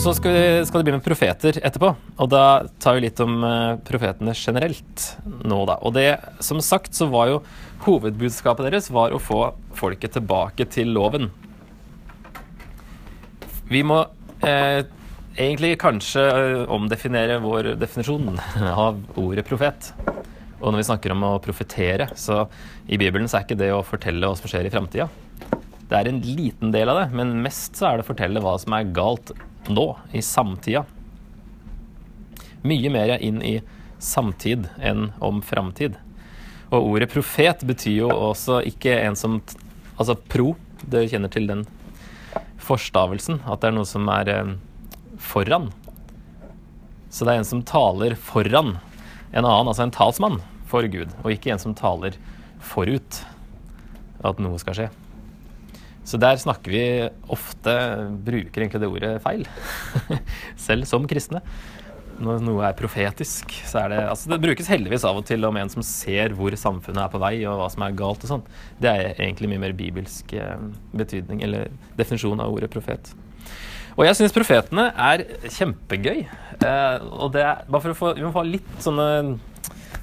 Så skal, vi, skal det bli med profeter etterpå. Og da tar vi litt om eh, profetene generelt nå, da. Og det, som sagt, så var jo hovedbudskapet deres var å få folket tilbake til loven. Vi må eh, egentlig kanskje eh, omdefinere vår definisjon av ordet profet. Og når vi snakker om å profetere, så i Bibelen så er ikke det å fortelle hva som skjer i framtida. Det er en liten del av det, men mest så er det å fortelle hva som er galt nå, i samtida. Mye mer inn i samtid enn om framtid. Og ordet profet betyr jo også ikke en som Altså pro, dere kjenner til den forstavelsen, at det er noe som er eh, foran. Så det er en som taler foran en annen, altså en talsmann for Gud, og ikke en som taler forut at noe skal skje. Så der snakker vi ofte Bruker egentlig det ordet feil. Selv som kristne. Når noe er profetisk, så er det Altså, det brukes heldigvis av og til om en som ser hvor samfunnet er på vei, og hva som er galt og sånn. Det er egentlig mye mer bibelsk eh, betydning, eller definisjon av ordet profet. Og jeg syns profetene er kjempegøy. Eh, og det er, bare for å få, Vi må få litt sånne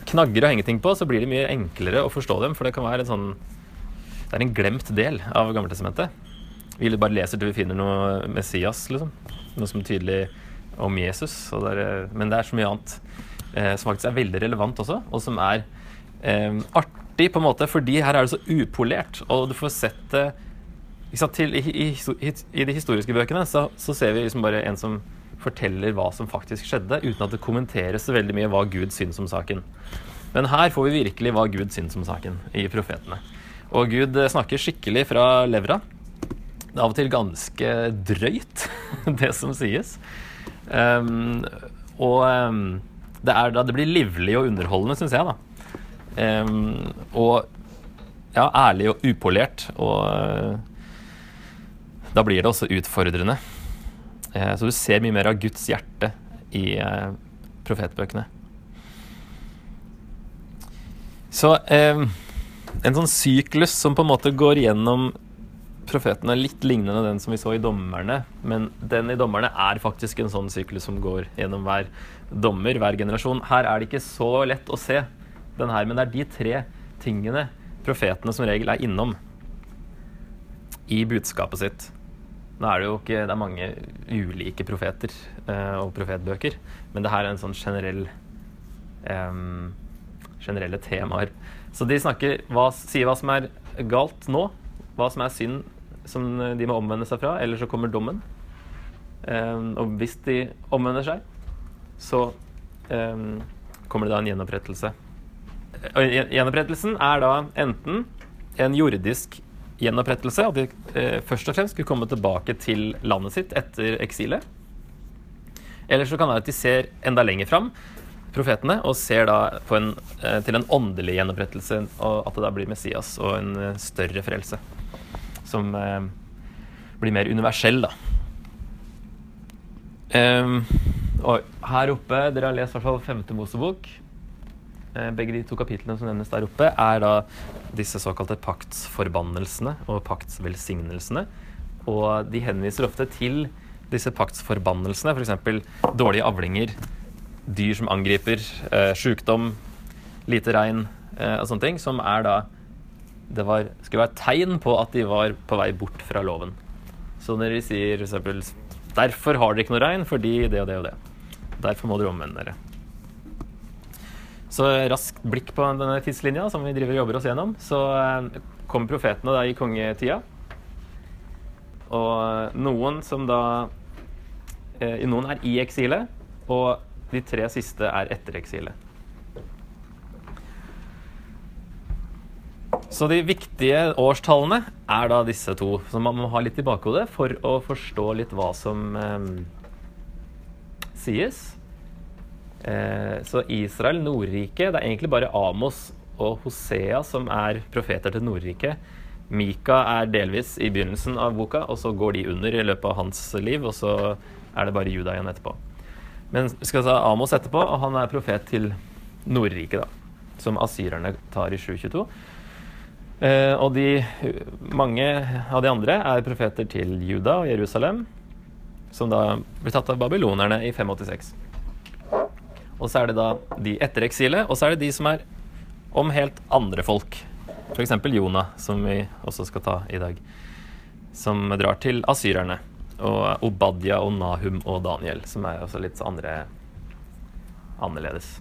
knagger å henge ting på, så blir det mye enklere å forstå dem. For det kan være en sånn Det er en glemt del av Gammeltestamentet. Vi bare leser til vi finner noe Messias, liksom. Noe som er tydelig om Jesus. Det er, men det er så mye annet eh, som faktisk er veldig relevant også, og som er eh, artig på en måte, fordi her er det så upolert, og du får sett det til, i, i, i, de historiske bøkene så, så, ser vi liksom bare en som forteller hva som faktisk skjedde, uten at det kommenteres så veldig mye hva Gud syns om saken. Men her får vi virkelig hva Gud syns om saken i profetene. Og Gud snakker skikkelig fra levra. Det er av og til ganske drøyt, det som sies. Um, og um, det, er, det blir livlig og underholdende, syns jeg. da. Um, og ja, ærlig og upolert. Og uh, da blir det også utfordrende. Uh, så du ser mye mer av Guds hjerte i uh, profetbøkene. Så en sånn syklus som på en måte går gjennom profeten er litt lignende den som vi så i Dommerne, men den i Dommerne er faktisk en sånn syklus som går gjennom hver dommer, hver generasjon. Her er det ikke så lett å se den her, men det er de tre tingene profetene som regel er innom i budskapet sitt. Nå er det jo ikke Det er mange ulike profeter eh, og profetbøker, men det her er en sånn generell eh, generelle temaer. Så de snakker, hva, sier hva som er galt nå, hva som er synd som de må omvende seg fra, eller så kommer dommen. Um, og hvis de omvender seg, så um, kommer det da en gjenopprettelse. Og gjenopprettelsen er da enten en jordisk gjenopprettelse, at de eh, først og fremst skulle komme tilbake til landet sitt etter eksilet. Eller så kan det være at de ser enda lenger fram, profetene, og ser da en, eh, til en åndelig gjenopprettelse, og at det da blir Messias og en eh, større frelse som eh, blir mer universell, da. Um, og her oppe, dere har lest i hvert fall femte Mosebok. Eh, begge de to kapitlene som nevnes der oppe, er da disse såkalte paktsforbannelsene og paktsvelsignelsene. Og de henviser ofte til disse paktsforbannelsene, f.eks. dårlige avlinger, dyr som angriper, eh, sjukdom, lite regn eh, og sånne ting, som er da det var, skulle være tegn på at de var på vei bort fra loven. Så når de sier f.eks.: Derfor har dere ikke noe regn, fordi det og det og det. Derfor må dere omvende dere. Så raskt blikk på denne tidslinja som vi driver og jobber oss gjennom. Så eh, kom profetene da i kongetida. Og noen som da eh, Noen er i eksilet, og de tre siste er etter eksilet. Så de viktige årstallene er da disse to, som man må ha litt i bakhodet for å forstå litt hva som eh, sies. Eh, så Israel, Nordriket Det er egentlig bare Amos og Hosea som er profeter til Nordriket. Mika er delvis i begynnelsen av boka, og så går de under i løpet av hans liv. Og så er det bare Juda igjen etterpå. Men vi skal ta Amos etterpå, og han er profet til Nordriket, da. Som asyrerne tar i 722. Eh, og de, mange av de andre er profeter til Juda og Jerusalem, som da blir tatt av babylonerne i 586. Og så er det da de etter eksilet, og så er det de som er om helt andre folk. F.eks. Jonah, som vi også skal ta i dag. Som drar til asyrerne. Og Obadia og Nahum og Daniel, som er også litt andre annerledes.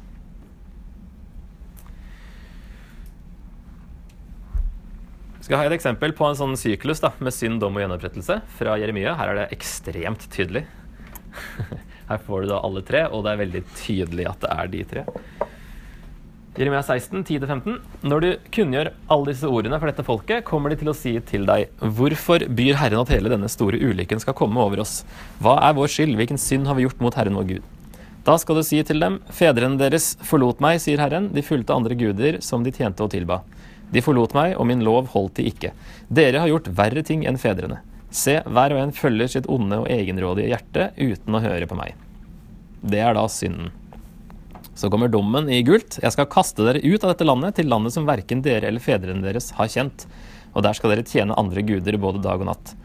skal ha et eksempel på en sånn syklus da, med synd, dom og gjenopprettelse fra Jeremia. Her er det ekstremt tydelig. Her får du da alle tre, og det er veldig tydelig at det er de tre. Jeremia 16, 10-15. Når du kunngjør alle disse ordene for dette folket, kommer de til å si til deg, hvorfor byr Herren at hele denne store ulykken skal komme over oss? Hva er vår skyld? Hvilken synd har vi gjort mot Herren vår Gud? Da skal du si til dem, fedrene deres forlot meg, sier Herren, de fulgte andre guder som de tjente og tilba. De forlot meg, og min lov holdt de ikke. Dere har gjort verre ting enn fedrene. Se, hver og en følger sitt onde og egenrådige hjerte uten å høre på meg. Det er da synden. Så kommer dommen i gult. Jeg skal kaste dere ut av dette landet, til landet som verken dere eller fedrene deres har kjent. Og der skal dere tjene andre guder både dag og natt.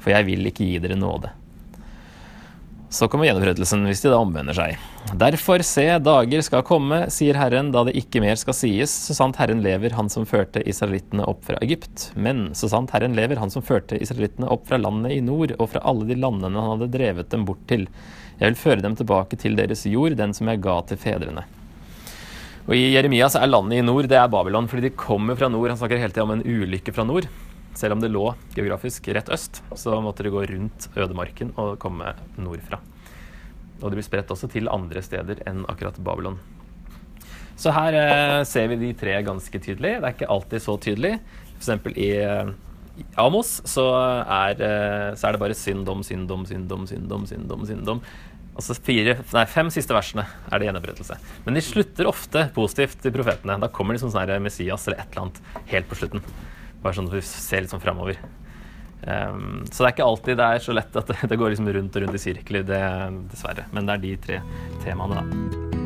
For jeg vil ikke gi dere nåde. Så kommer gjenopprettelse hvis de da omvender seg. Derfor se, dager skal komme, sier Herren, da det ikke mer skal sies, så sant Herren lever, han som førte israelittene opp fra Egypt. Men så sant Herren lever, han som førte israelittene opp fra landet i nord, og fra alle de landene han hadde drevet dem bort til. Jeg vil føre dem tilbake til deres jord, den som jeg ga til fedrene. Og I Jeremia så er landet i nord det er Babylon, fordi de kommer fra nord. Han snakker hele tida om en ulykke fra nord. Selv om det lå geografisk rett øst, så måtte de gå rundt ødemarken og komme nordfra. Og de blir spredt også til andre steder enn akkurat Babylon. Så her eh, ser vi de tre ganske tydelig. Det er ikke alltid så tydelig. F.eks. i eh, Amos så er, eh, så er, det bare syndom, syndom, syndom, syndom, syndom. syndom. Altså fire, nei, fem siste versene er det gjenopprettelse. Men de slutter ofte positivt til profetene. Da kommer de som sånn Messias eller et eller annet helt på slutten. Bare sånn at vi ser litt sånn framover. Um, så det er ikke alltid det er så lett at det, det går liksom rundt og rundt i sirkler, dessverre. Men det er de tre temaene, da.